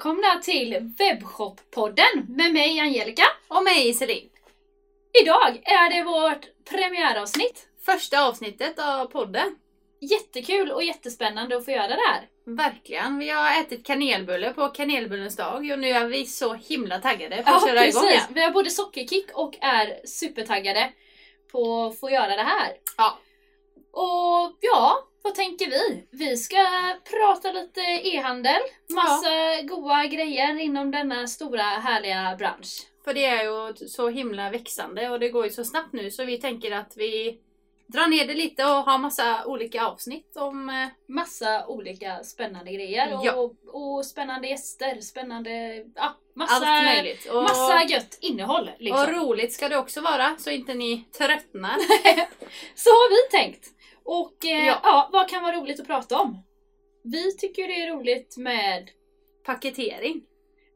välkomna till Webbshop-podden med mig Angelica. Och mig Celine. Idag är det vårt premiäravsnitt. Första avsnittet av podden. Jättekul och jättespännande att få göra det här. Verkligen. Vi har ätit kanelbulle på kanelbullens dag och nu är vi så himla taggade på att Ja, köra igång. precis. Vi har både sockerkick och är supertaggade på att få göra det här. Ja. Och ja, vad tänker vi? Vi ska prata lite e-handel, massa goa grejer inom denna stora härliga bransch. För det är ju så himla växande och det går ju så snabbt nu så vi tänker att vi drar ner det lite och har massa olika avsnitt om... eh, Massa olika spännande grejer Ja. och, och spännande gäster, spännande... Ja, massa, allt möjligt. Och, massa gött innehåll liksom. och roligt ska det också vara så inte ni tröttnar. Så har vi tänkt. Och eh, ja. Ja. vad kan vara roligt att prata om? Vi tycker det är roligt med Paketering.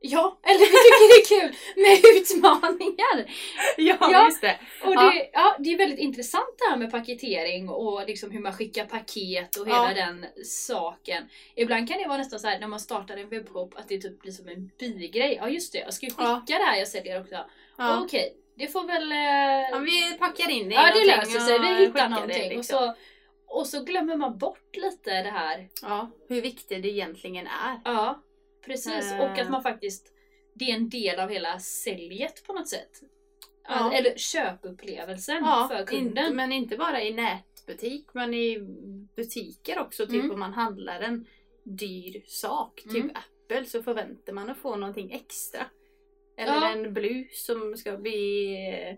Ja, eller vi tycker det är kul med utmaningar. Ja, Ja. just det. Och Ja. det, ja, det är väldigt intressant det här med paketering och liksom hur man skickar paket och hela Ja. den saken. Ibland kan det vara nästan så här när man startar en webbshop att det typ blir som en bigrej. Ja just det, jag ska ju skicka Ja. det här jag säljer också. Ja. Okej, det får väl... eh, Ja, vi packar in det i Ja det löser sig, och vi hittar någonting. det, och, liksom. så, och så glömmer man bort lite det här. Ja, hur viktigt det egentligen är. Ja, precis. Eh. Och att man faktiskt, det är en del av hela säljet på något sätt. Ja. Eller köpupplevelsen Ja, för kunden. Inte, men inte bara i nätbutik men i butiker också. Typ Mm. om man handlar en dyr sak, typ Mm. Apple, så förväntar man att få någonting extra. Eller Ja. en blus som ska bli eh,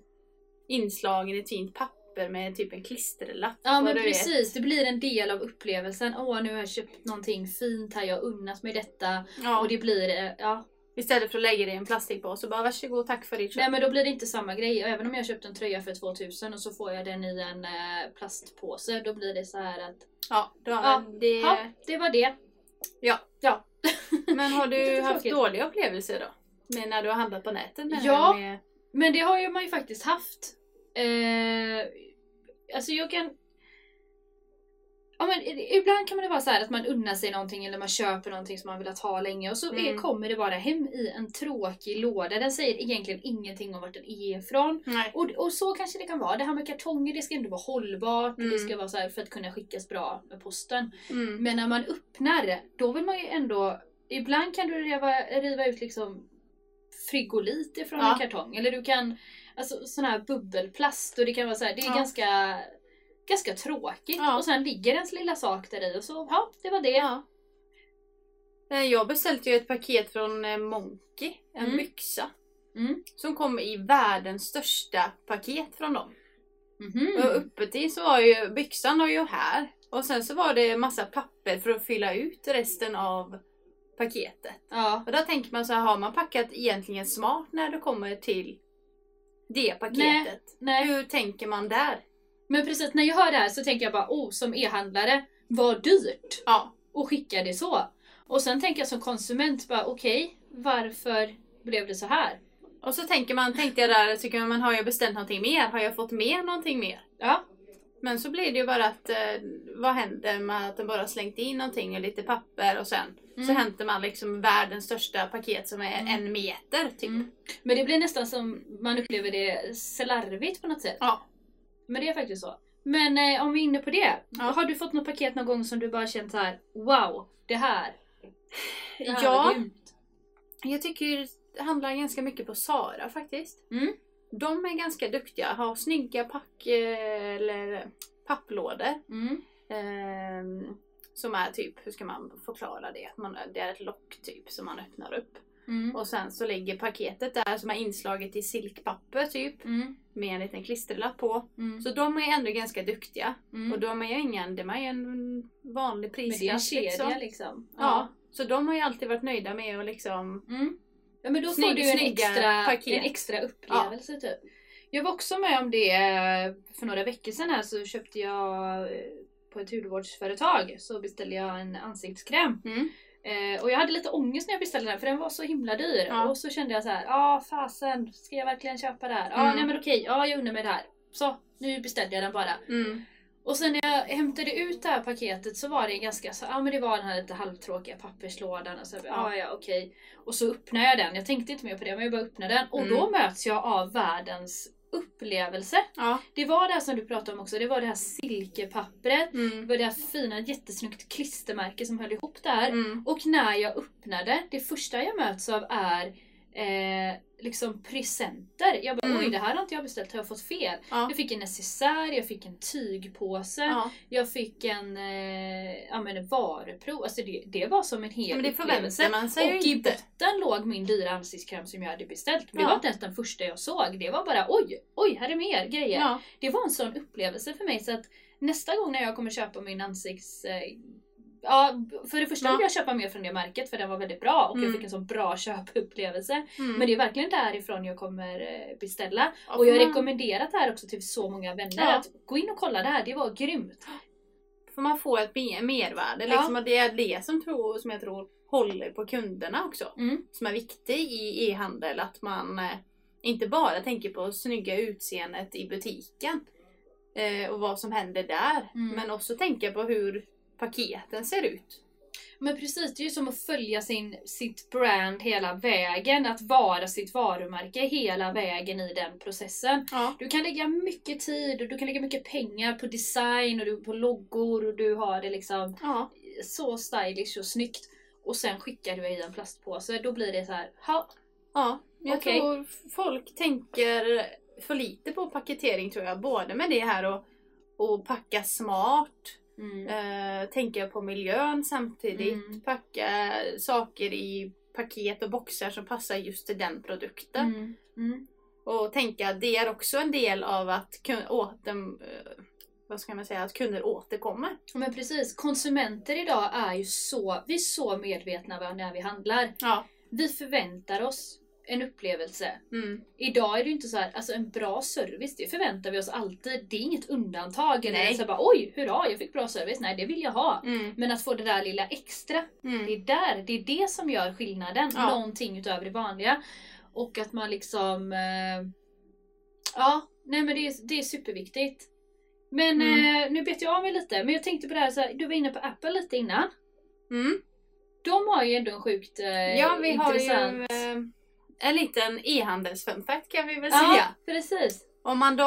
inslagen i ett fint papper med typ en klisterlapp. Ja och men precis, det blir en del av upplevelsen. Åh nu har jag köpt någonting fint här, jag har unnat mig detta. Ja, Och det blir, eh, ja. Istället för att lägga det i en plastikpåse, bara varsågod, tack för ditt köp. Nej men då blir det inte samma grej. Och även om jag köpt en tröja för 2000 och så får jag den i en eh, plastpåse. Då blir det så här att, Ja, då, Ja, det, ja det var det. Ja. Ja. Men har du haft dåliga upplevelser då? Med när du har handlat på nätet? Ja. Med... Men det har ju man ju faktiskt haft. Eh, alltså jag kan... Ja, men ibland kan det vara så här att man unnar sig någonting eller man köper någonting som man velat ha länge och så är, Mm. kommer det bara hem i en tråkig låda. Den säger egentligen ingenting om vart den är ifrån. Och, och så kanske det kan vara. Det här med kartonger det ska ändå vara hållbart och det Mm. ska vara så här för att kunna skickas bra med posten. Mm. Men när man öppnar, då vill man ju ändå... Ibland kan du riva, riva ut liksom frigolit ifrån Ja. en kartong. Eller du kan... Alltså sån här bubbelplast och det kan vara så här, det är Ja. ganska, ganska tråkigt. Ja. Och sen ligger ens lilla sak där i och så, ja, det var det. Ja. Eh, Jag beställde ju ett paket från eh, Monkey, en Mm. byxa. Mm. Som kom i världens största paket från dem. Mhm. Och uppåt så var ju byxan var ju här. Och sen så var det massa papper för att fylla ut resten av paketet. Ja. Och då tänker man så här, har man packat egentligen smart när det kommer till det paketet? Nej. Hur tänker man där? Men precis, när jag hör det här så tänker jag bara, oh, som e-handlare, vad dyrt Ja. att skicka det så. Och sen tänker jag som konsument, bara okej, varför blev det så här? Och så tänker man, tänkte jag där, tycker man, har jag beställt någonting mer? Har jag fått med någonting mer? Ja, Men så blir det ju bara att, eh, vad händer med att den bara slängt in någonting och lite papper och sen så Mm. hämtar man liksom världens största paket som är Mm. en meter typ. Mm. Men det blir nästan som man upplever det slarvigt på något sätt. Ja. Men det är faktiskt så. Men eh, om vi är inne på det. Ja. Har du fått något paket någon gång som du bara känt så här: wow, det här. Det här Ja. var grymt." Jag tycker det handlar ganska mycket på Sara faktiskt. Mm. De är ganska duktiga, har snygga pack eh, eller papplådor. Mm. Ehm, som är typ, hur ska man förklara det? Att Man, det är ett lock typ som man öppnar upp. Mm. Och sen så ligger paketet där som är inslaget i silkpapper typ. Mm. Med en liten klisterlapp på. Mm. Så de är ändå ganska duktiga. Mm. Och de är ju ingen, de är ju en vanlig Men det är en prisklass kedja liksom. liksom. Ja. Så de har ju alltid varit nöjda med att liksom Mm. Ja men då får Snygg- du en extra, paket. en extra upplevelse typ. Jag var också med om det eh, för några veckor sedan här så köpte jag eh, på ett hudvårdsföretag så beställde jag en ansiktskräm. Mm. Eh, och jag hade lite ångest när jag beställde den för den var så himla dyr. Ja. Och så kände jag så här, ja fasen, ska jag verkligen köpa det här? Ja, Mm. nej men okej, ja jag unnar mig det här. Så, nu beställde jag den bara. Mm. Och sen när jag hämtade ut det här paketet så var det ganska så, ja men det var den här lite halvtråkiga papperslådan. Och så, ja ja okej. Och så öppnade jag den. Jag tänkte inte mer på det men jag bara öppnade den. Och Mm. då möts jag av världens upplevelse. Ja. Det var det här som du pratade om också. Det var det här silkepappret. Det Mm. var det här fina jättesnyggt klistermärke som höll ihop det här. Mm. Och när jag öppnade, det första jag möts av är eh, liksom presenter. Jag bara Mm. oj det här har inte jag beställt, har jag fått fel? Ja. Jag fick en necessär, jag fick en tygpåse, Ja. jag fick en eh, ja, men en varuprov. Alltså det, det var som en hel Men det upplevelse. man sig Och i inte. botten låg min dyra ansiktskräm som jag hade beställt. Det Ja. var inte ens den första jag såg. Det var bara oj, oj här är mer grejer. Ja. Det var en sån upplevelse för mig så att nästa gång när jag kommer köpa min ansikts... Ja, för det första Ja. vill jag köpa mer från det märket för den var väldigt bra och jag Mm. fick en sån bra köpupplevelse. Mm. Men det är verkligen därifrån jag kommer eh, beställa. Ja, och jag har får rekommenderat det här också till så många vänner Ja. att gå in och kolla det här, det var grymt. får man få ett mer- mervärde. Liksom, och det är det som, tror, som jag tror håller på kunderna också. Mm. Som är viktigt i e-handel. Att man eh, inte bara tänker på snygga utseendet i butiken. Eh, och vad som händer där. Mm. Men också tänka på hur paketen ser ut. Men precis, det är ju som att följa sin, sitt brand hela vägen. Att vara sitt varumärke hela vägen i den processen. Ja. Du kan lägga mycket tid och du kan lägga mycket pengar på design och du, på loggor och du har det liksom Ja. så stylish och snyggt. Och sen skickar du i en plastpåse. Då blir det så här, ha, ja. Jag Okej. tror folk tänker för lite på paketering tror jag. Både med det här och, och packa smart. Mm. Eh, tänka på miljön samtidigt. Mm. Packa saker i paket och boxar som passar just till den produkten. Mm. Mm. Och tänka att det är också en del av att, åter, eh, vad ska man säga, att kunder återkommer. Men precis, konsumenter idag är ju så, vi är så medvetna när vi handlar. Ja. Vi förväntar oss en upplevelse. Mm. Idag är det ju inte så här, alltså en bra service, det förväntar vi oss alltid. Det är inget undantag. Eller Nej. så här bara, oj, hurra, jag fick bra service. Nej, det vill jag ha. Mm. Men att få det där lilla extra, det Mm. är där, det är det som gör skillnaden. Ja. Någonting utöver det vanliga. Och att man liksom... Eh, ja, nej men det är, det är superviktigt. Men Mm. eh, nu bet jag av mig lite. Men jag tänkte på det här, så här, du var inne på Apple lite innan. Mm. De har ju ändå en sjukt eh, Ja, vi har ju intressant... eh, en liten e-handels-funfact kan vi väl Ja, säga. precis. Om man då,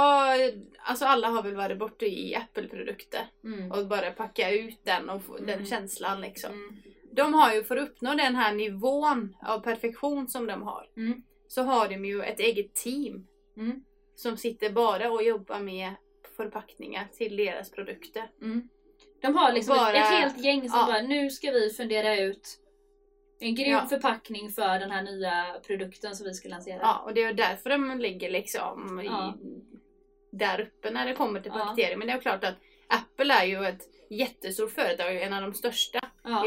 alltså alla har väl varit borta i Apple-produkter Mm. och bara packa ut den och få den Mm. känslan liksom. Mm. De har ju för att uppnå den här nivån av perfektion som de har. Mm. Så har de ju ett eget team. Mm. Som sitter bara och jobbar med förpackningar till deras produkter. Mm. De har liksom Bara- ett, ett helt gäng som ja. bara, nu ska vi fundera ut en grym Ja. förpackning för den här nya produkten som vi ska lansera. Ja, och det är därför de ligger liksom Ja. i, där uppe när det kommer till Ja. paketering. Men det är klart att Apple är ju ett jättestort företag, en av de största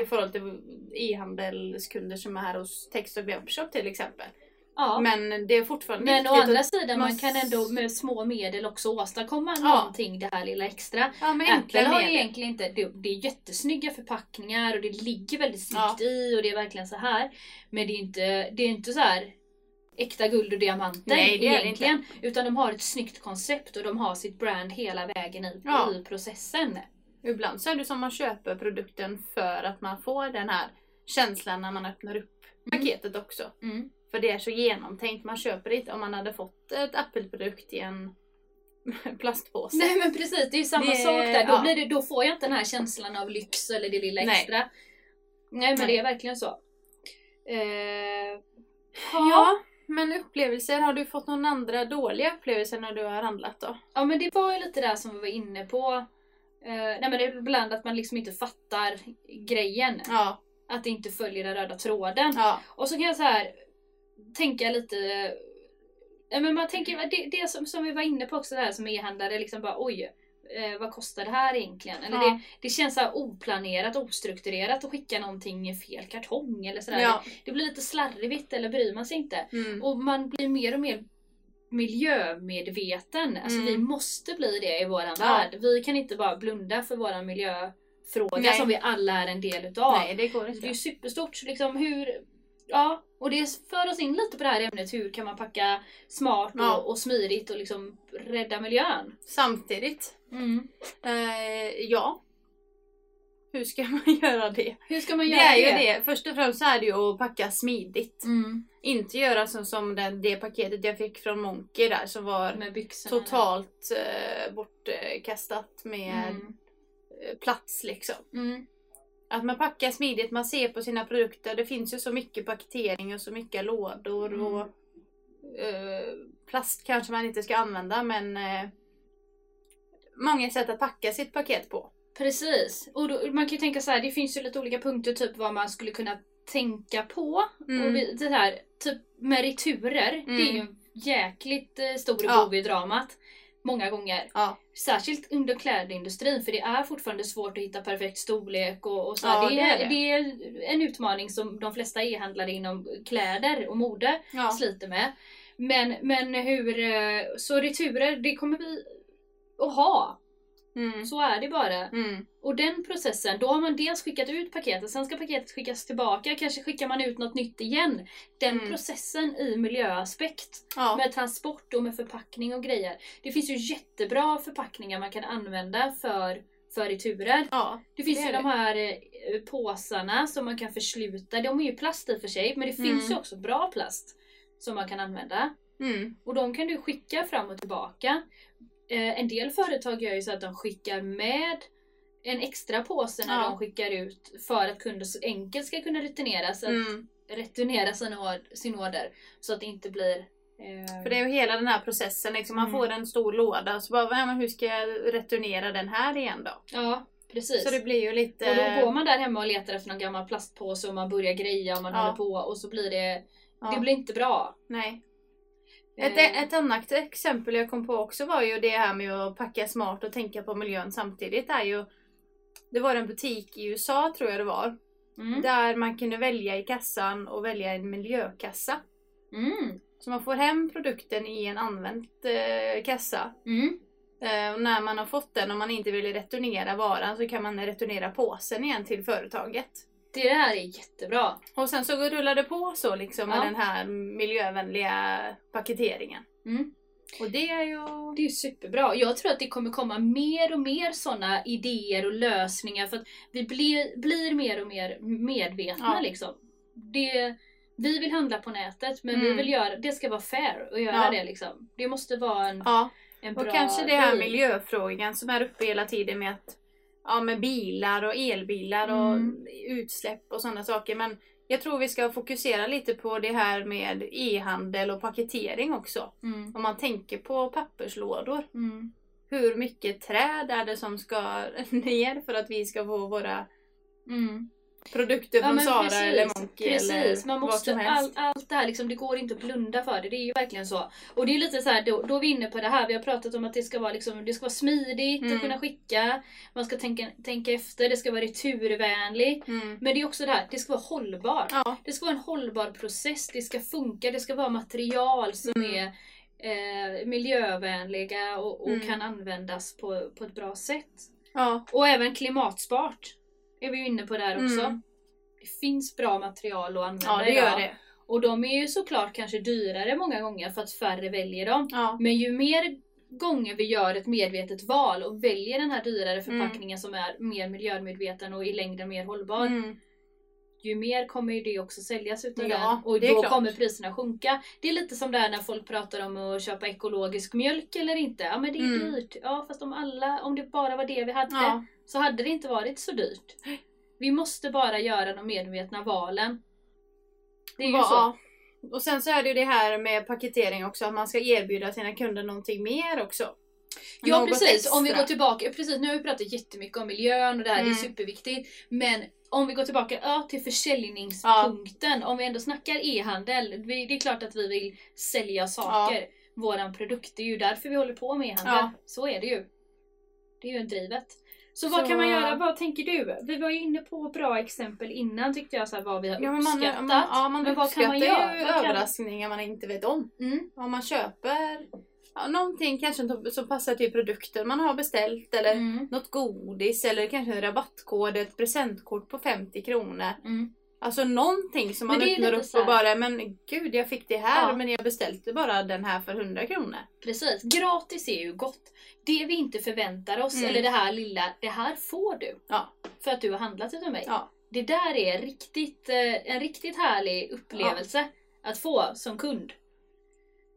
i förhållande till e-handelskunder som är här hos Text och Webbshop till exempel. Ja. Men, Men det är fortfarande å viktigt andra sidan, man man kan ändå med små medel också åstadkomma Ja. någonting, det här lilla extra. ja, med Apple har medel. egentligen inte, det, det är jättesnygga förpackningar och det ligger väldigt snyggt Ja. i och det är verkligen så här. Men det är inte, det är inte så här äkta guld och diamanter Nej, det är det egentligen. Utan de har ett snyggt koncept och de har sitt brand hela vägen i, Ja. i processen. Ibland så är det som man köper produkten för att man får den här känslan när man öppnar upp Mm. paketet också. Mm. För det är så genomtänkt. Man köper det inte om man hade fått ett Apple-produkt i en plastpåse. Nej men precis, det är ju samma Det- sak där. Då, ja. blir det, då får jag inte den här känslan av lyx eller det lilla Nej. extra. Nej men Nej. det är verkligen så. Eh, Ja, men upplevelser. Har du fått någon andra dåliga upplevelser när du har handlat då? Ja men det var ju lite där som vi var inne på. Eh, nej men det är ibland att man liksom inte fattar grejen. Ja. Att det inte följer den röda tråden. Ja. Och så kan jag så här tänka lite... Ja, men man tänker, det, det som, som vi var inne på också där som e-handlare, liksom bara oj. Eh, vad kostar det här egentligen? Eller Ja. det, det känns så här oplanerat, ostrukturerat att skicka någonting i fel kartong eller sådär. Ja. Det blir lite slarvigt eller bryr man sig inte. Mm. Och man blir mer och mer miljömedveten. Alltså Mm. vi måste bli det i våran Ja. värld. Vi kan inte bara blunda för våran miljöfråga Nej. som vi alla är en del utav. Nej, det går Det är inte. superstort. Liksom hur, Ja, och det för oss in lite på det här ämnet. Hur kan man packa smart och, Ja. och smidigt och liksom rädda miljön? Samtidigt. Mm. Eh, ja. Hur ska man göra det? Hur ska man Det göra är ju det. Först och främst så är det ju att packa smidigt. Mm. Inte göra som, som den, det paketet jag fick från Monkey där som var totalt eh, bortkastat med Mm. eh, plats liksom. Mm. Att man packar smidigt, man ser på sina produkter. Det finns ju så mycket paketering och så mycket lådor Mm. och eh, plast kanske man inte ska använda men eh, många sätt att packa sitt paket på. Precis. Och då, man kan ju tänka så här, det finns ju lite olika punkter typ vad man skulle kunna tänka på. Mm. Och vi, det här, typ med returer, det är ju en jäkligt eh, stor bov i dramat. Många gånger. Ja, Särskilt under klädindustrin för det är fortfarande svårt att hitta perfekt storlek och, och så. Ja, det, är det. det är en utmaning som de flesta e-handlare inom kläder och mode ja. sliter med. Men, men hur... eh, Så returer, det kommer vi att ha. Mm. Så är det bara. Mm. Och den processen, då har man dels skickat ut paketet, sen ska paketet skickas tillbaka, kanske skickar man ut något nytt igen. Den Mm. processen i miljöaspekt, Ja. med transport och med förpackning och grejer. Det finns ju jättebra förpackningar man kan använda för, för returer. ja. Det finns Det ju är de här eh, påsarna som man kan försluta, de är ju plast i och för sig, men det Mm. finns ju också bra plast som man kan använda. Mm. Och de kan du skicka fram och tillbaka. Eh, en del företag gör ju så att de skickar med en extra påse när Ja. de skickar ut för att kunder så enkelt ska kunna returnera, så att, Mm. returnera sin, sin order. Så att det inte blir... Eh, För det är ju hela den här processen. Liksom, man Mm. får en stor låda och så bara, "Ja, men hur ska jag returnera den här igen då? Ja, precis. Så det blir ju lite... Och då går man där hemma och letar efter någon gammal plastpåse och man börjar greja och man Ja. håller på och så blir det... ja, Det blir inte bra. Nej. Ett, Eh, ett annat exempel jag kom på också var ju det här med att packa smart och tänka på miljön samtidigt. är ju Det var en butik i USA tror jag det var. mm. Där man kunde välja i kassan och välja en miljökassa. Mm. Så man får hem produkten i en använd eh, kassa. Mm. Eh, och när man har fått den, om man inte vill returnera varan, så kan man returnera påsen igen till företaget. Det här är jättebra. Och sen så rullar det på så liksom med Ja. den här miljövänliga paketeringen. Mm. Och det är ju... Det är superbra. Jag tror att det kommer komma mer och mer sådana idéer och lösningar för att vi blir, blir mer och mer medvetna Ja. liksom. Det, vi vill handla på nätet men vi Mm. vill göra, det ska vara fair att göra Ja. det liksom. Det måste vara en, en och bra kanske det här deal. miljöfrågan som är uppe hela tiden med att Ja med bilar och elbilar och Mm. utsläpp och sådana saker. Men jag tror vi ska fokusera lite på det här med e-handel och paketering också. Mm. Om man tänker på papperslådor. Mm. Hur mycket träd är det som ska ner för att vi ska få våra Mm. Produkter Ja, från Sara precis, eller Monkey Precis, eller man vad måste, som helst. allt, allt det här liksom, det går inte att blunda för det. Det är ju verkligen så. Och det är lite så här, då, då är vi inne på det här, vi har pratat om att det ska vara, liksom, det ska vara smidigt Mm. att kunna skicka. Man ska tänka, tänka efter, det ska vara returvänligt. Mm. Men det är också det här, det ska vara hållbart. Ja, Det ska vara en hållbar process, det ska funka, det ska vara material som Mm. är eh, miljövänliga och, och Mm. kan användas på, på ett bra sätt. ja, Och även klimatsmart är vi ju inne på där också. Mm. Det finns bra material att använda ja det idag. gör det. Och de är ju såklart kanske dyrare många gånger för att färre väljer dem. Ja. Men ju mer gånger vi gör ett medvetet val och väljer den här dyrare förpackningen som är mer miljömedveten och i längden mer hållbar. Ju mer kommer ju det också säljas utav Ja, den. Och då kommer priserna sjunka. Det är lite som det här när folk pratar om att köpa ekologisk mjölk eller inte. Ja men det är Mm. dyrt. Ja fast om alla, om det bara var det vi hade Ja. så hade det inte varit så dyrt. Vi måste bara göra de medvetna valen. Det är ju Va- så. Och sen så är det ju det här med paketering också, att man ska erbjuda sina kunder någonting mer också. Ja precis, om vi extra. går tillbaka, precis nu har vi pratat jättemycket om miljön och det här, Mm. är superviktigt. Men om vi går tillbaka ja, till försäljningspunkten, om vi ändå snackar e-handel. Det är klart att vi vill sälja saker. Våran produkt, det är ju därför vi håller på med e-handel. Ja. Så är det ju. Det är ju drivet. Så vad Så- kan man göra? Vad tänker du? Vi var ju inne på bra exempel innan tyckte jag, så här, vad vi har Ja, men man, uppskattat. man, ja, man Men vad kan man göra? ju Vad överraskningar man inte vet om. Mm. Om man köper ja, någonting kanske som- passar till produkten man har beställt eller Mm. något godis eller kanske en rabattkod, ett presentkort på 50 kronor. Mm. Alltså någonting som man öppnar upp och bara men gud jag fick det här Ja. men jag beställde bara den här för 100 kronor. Precis. Gratis är ju gott. Det vi inte förväntar oss, Mm. eller det här lilla, det här får du. Ja. För att du har handlat utav mig. Ja. Det där är riktigt, eh, en riktigt härlig upplevelse att få som kund.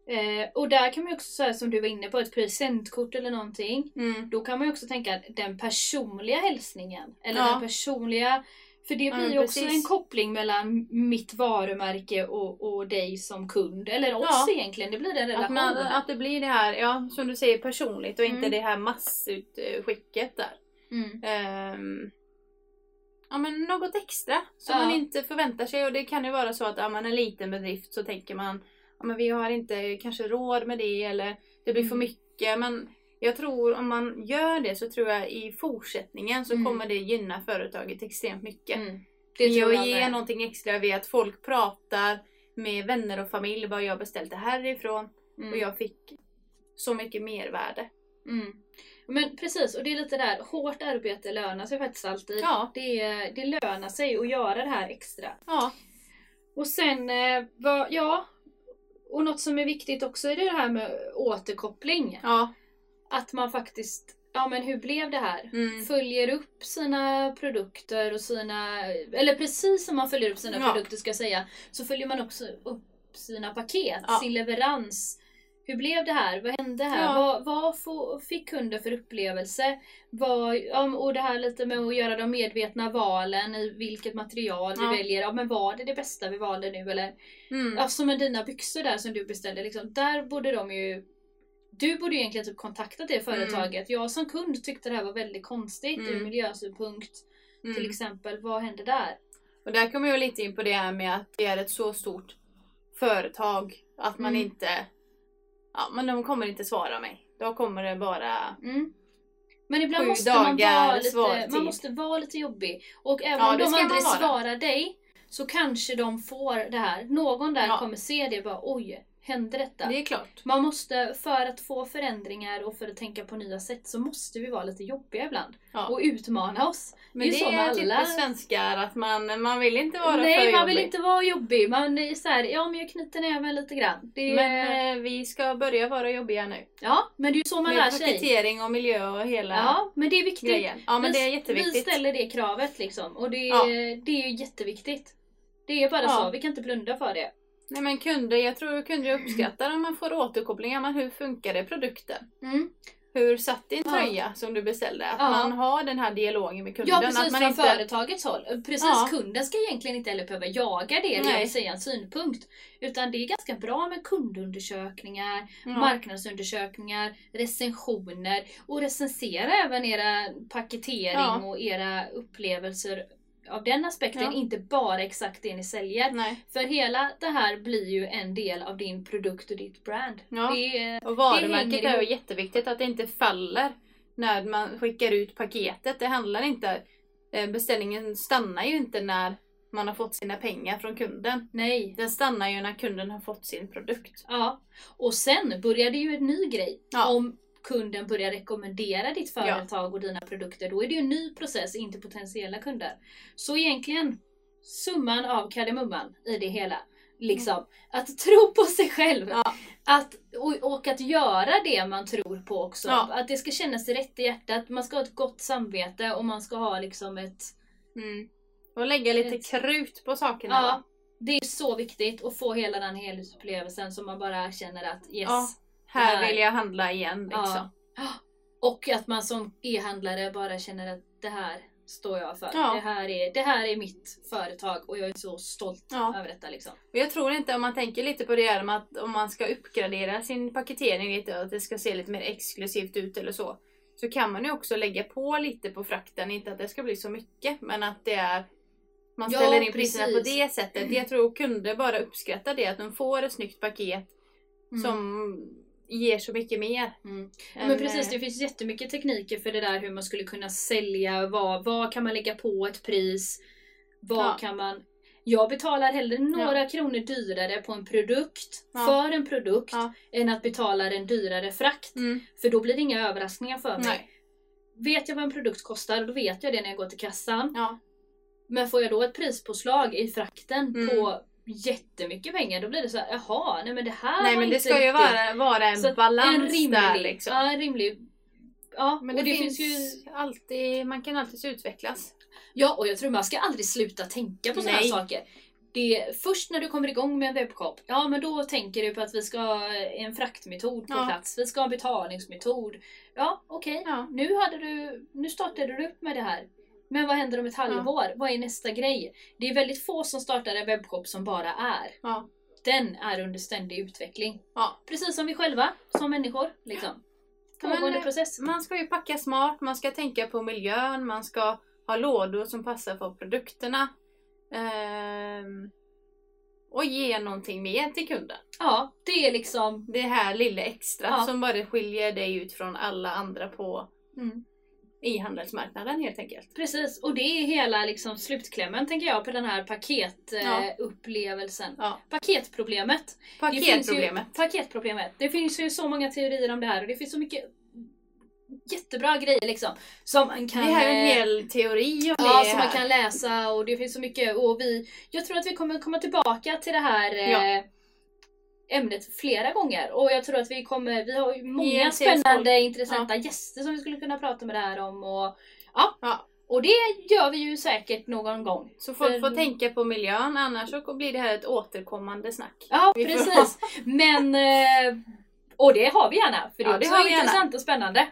Eh, och där kan man också säga som du var inne på, ett presentkort eller någonting. Mm. Då kan man ju också tänka den personliga hälsningen. Eller Ja. den personliga... För det Ja, blir ju också precis. en koppling mellan mitt varumärke och, och dig som kund. Eller oss Ja. egentligen. Det blir en relation. Att, man, att det blir det här, ja som du säger personligt och inte Mm. det här massutskicket där. mm. Ehm, ja men något extra som Ja. man inte förväntar sig och det kan ju vara så att är man en liten bedrift så tänker man ja men vi har inte kanske råd med det eller det blir för Mm. mycket men jag tror om man gör det så tror jag i fortsättningen så Mm. kommer det gynna företaget extremt mycket. Mm. Det tror jag ge med. någonting extra vid att folk pratar med vänner och familj bara jag beställt det härifrån Mm. och jag fick så mycket mervärde. Mm. Men precis, och det är lite där, hårt arbete lönar sig faktiskt alltid. Ja. Det, det lönar sig att göra det här extra. Ja, Och sen, eh, vad, ja, och något som är viktigt också är det här med återkoppling. ja. Att man faktiskt, ja men hur blev det här? Mm. Följer upp sina produkter och sina, eller precis som man följer upp sina Ja. produkter ska jag säga, så följer man också upp sina paket, Ja. sin leverans. Hur blev det här? Vad hände här? Ja. Vad, vad få, fick kunden för upplevelse? Vad, ja, och det här lite med att göra de medvetna valen i vilket material Ja. vi väljer. Ja, men var det det bästa vi valde nu eller? Mm. Ja, som med dina byxor där som du beställde. Liksom, där borde de ju... Du borde ju egentligen typ kontaktat det företaget. Jag som kund tyckte det här var väldigt konstigt ur Mm. miljösynpunkt. Mm. Till exempel, vad hände där? Och där kommer jag lite in på det här med att det är ett så stort företag att man Mm. inte... Ja, men de kommer inte svara mig. Då kommer det bara... Mm. Men ibland måste man vara lite, man måste vara lite jobbig. Och även Ja, om de aldrig svarar dig så kanske de får det här. Någon där Ja. kommer se det och bara oj, hände detta? Det är klart. Man måste, för att få förändringar och för att tänka på nya sätt så måste vi vara lite jobbiga ibland. Ja. Och utmana oss. Men det det är med är alla- typiskt svenskar att man, man vill inte vara Nej, för man vill jobbig. inte vara jobbig. Man är så här, ja men jag knyter näven lite grann. Det Men eh, vi ska börja vara jobbiga nu. ja, men det är ju så man Med lär sig. paketering och miljö och hela Ja, men det är viktigt. grejen. Ja men vi, det är Vi jätteviktigt. ställer det kravet liksom. Och det, Ja. det är ju jätteviktigt. Det är bara Ja. så, vi kan inte blunda för det. Nej men kunder, jag tror kunder uppskattar om man får återkopplingar. Men hur funkar det produkten? Mm. Hur satt din Ja. tröja som du beställde? Att Ja. man har den här dialogen med kunden. Ja precis, att man från inte... företagets håll. Precis, Ja. kunden ska egentligen inte heller behöva jaga det, eller Nej. säga en synpunkt. Utan det är ganska bra med kundundersökningar, Ja. marknadsundersökningar, recensioner och recensera även era paketering Ja. och era upplevelser av den aspekten, Ja. inte bara exakt det ni säljer. Nej. För hela det här blir ju en del av din produkt och ditt brand. Ja. Det Och varumärket hänger är ju jätteviktigt att det inte faller när man skickar ut paketet. Det handlar inte... eh, Beställningen stannar ju inte när man har fått sina pengar från kunden. nej. Den stannar ju när kunden har fått sin produkt. Ja. Och sen börjar det ju en ny grej. Ja. Om kunden börjar rekommendera ditt företag och dina produkter, då är det ju en ny process in till potentiella kunder. Så egentligen, summan av kardemumman i det hela. Liksom, att tro på sig själv. Ja. Att, och, och att göra det man tror på också. Ja. Att det ska kännas rätt i hjärtat. Man ska ha ett gott samvete och man ska ha liksom ett... Mm. Och lägga lite Ett- krut på sakerna. Ja, det är så viktigt att få hela den helhetsupplevelsen så man bara känner att yes. Ja, Här vill jag handla igen liksom. Ja. Och att man som e-handlare bara känner att det här står jag för. Ja. Det, här är, det här är mitt företag och jag är så stolt Ja. över detta. Liksom. Och jag tror inte, om man tänker lite på det här med att om man ska uppgradera sin paketering lite och att det ska se lite mer exklusivt ut eller så. Så kan man ju också lägga på lite på frakten, inte att det ska bli så mycket men att det är man Ja, ställer in priserna på det sättet. Jag tror kunder bara uppskattar det, att de får ett snyggt paket Mm. som ger så mycket mer. Mm. Ja, än, men precis, det finns jättemycket tekniker för det där hur man skulle kunna sälja, vad, vad kan man lägga på ett pris, vad Ja. kan man... Jag betalar hellre några kronor dyrare på en produkt, Ja. för en produkt, Ja. än att betala en dyrare frakt. Mm. För då blir det inga överraskningar för mig. Nej. Vet jag vad en produkt kostar, då vet jag det när jag går till kassan. Ja. Men får jag då ett prispåslag i frakten Mm. på jättemycket pengar då blir det så här, jaha, nej men det här Nej men det ska ju riktigt- vara, vara en Så balans en rimlig, där liksom. Ja, en rimlig. Ja, Men det, det, finns, ju... alltid, man kan alltid utvecklas. Ja, och jag tror man ska aldrig sluta tänka på sådana här saker. Det är först när du kommer igång med en webbshop, ja men då tänker du på att vi ska ha en fraktmetod på Ja. plats, vi ska ha en betalningsmetod. Ja, okej. Ja. Nu, hade du, nu startade du upp med det här. Men vad händer om ett halvår? Vad är nästa grej? Det är väldigt få som startar en webbshop som bara är. Ja. Den är under ständig utveckling. Ja. Precis som vi själva, som människor. Liksom. Pågående Men, eh, process. Man ska ju packa smart, man ska tänka på miljön, man ska ha lådor som passar för produkterna. Ehm, och ge någonting mer till kunden. Ja, det är liksom... Det här lilla extra Ja. som bara skiljer dig ut från alla andra på Mm. E-handelsmarknaden helt enkelt. Precis, och det är hela liksom slutklämmen tänker jag på den här Ja. paketupplevelsen. Ja. Paketproblemet. Det finns Paketproblemet. Ju, paketproblemet. Det finns ju så många teorier om det här och det finns så mycket jättebra grejer liksom. Som man kan... Det här är en eh, hel teori om Ja, det som man kan läsa och det finns så mycket. Och vi, jag tror att vi kommer komma tillbaka till det här eh, Ja. Ämnet flera gånger. Och jag tror att vi kommer, vi har ju många till spännande intressanta gäster som vi skulle kunna prata med det här om. Och, ja. Ja. och det gör vi ju säkert någon gång. Så folk För- får tänka på miljön annars så blir det här ett återkommande snack. Ja, Vi får- precis. Men, eh, och det har vi gärna. För det är Ja, det också vi gärna. intressant och spännande.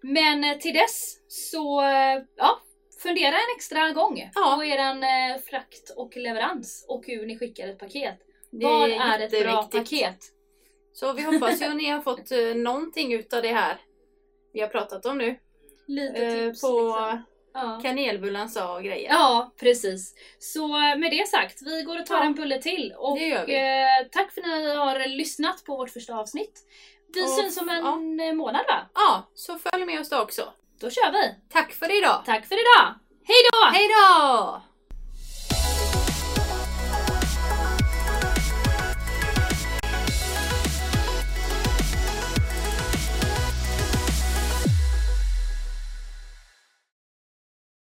Men eh, till dess så, eh, ja, fundera en extra gång Ja. på eran frakt och leverans och hur ni skickar ett paket. Det Vad är ett bra paket? Så vi hoppas ju att ni har fått eh, någonting utav det här vi har pratat om nu. Lite Eh, tips. på liksom. ja. kanelbullan sa och grejer. ja, precis. Så eh, med det sagt, vi går och tar Ja. en bulle till. Och eh, tack för att ni har lyssnat på vårt första avsnitt. Vi Och- syns om en eh, månad va? Ja, så följ med oss då också. Då kör vi! Tack för idag! Tack för idag! Hej då! Hej då!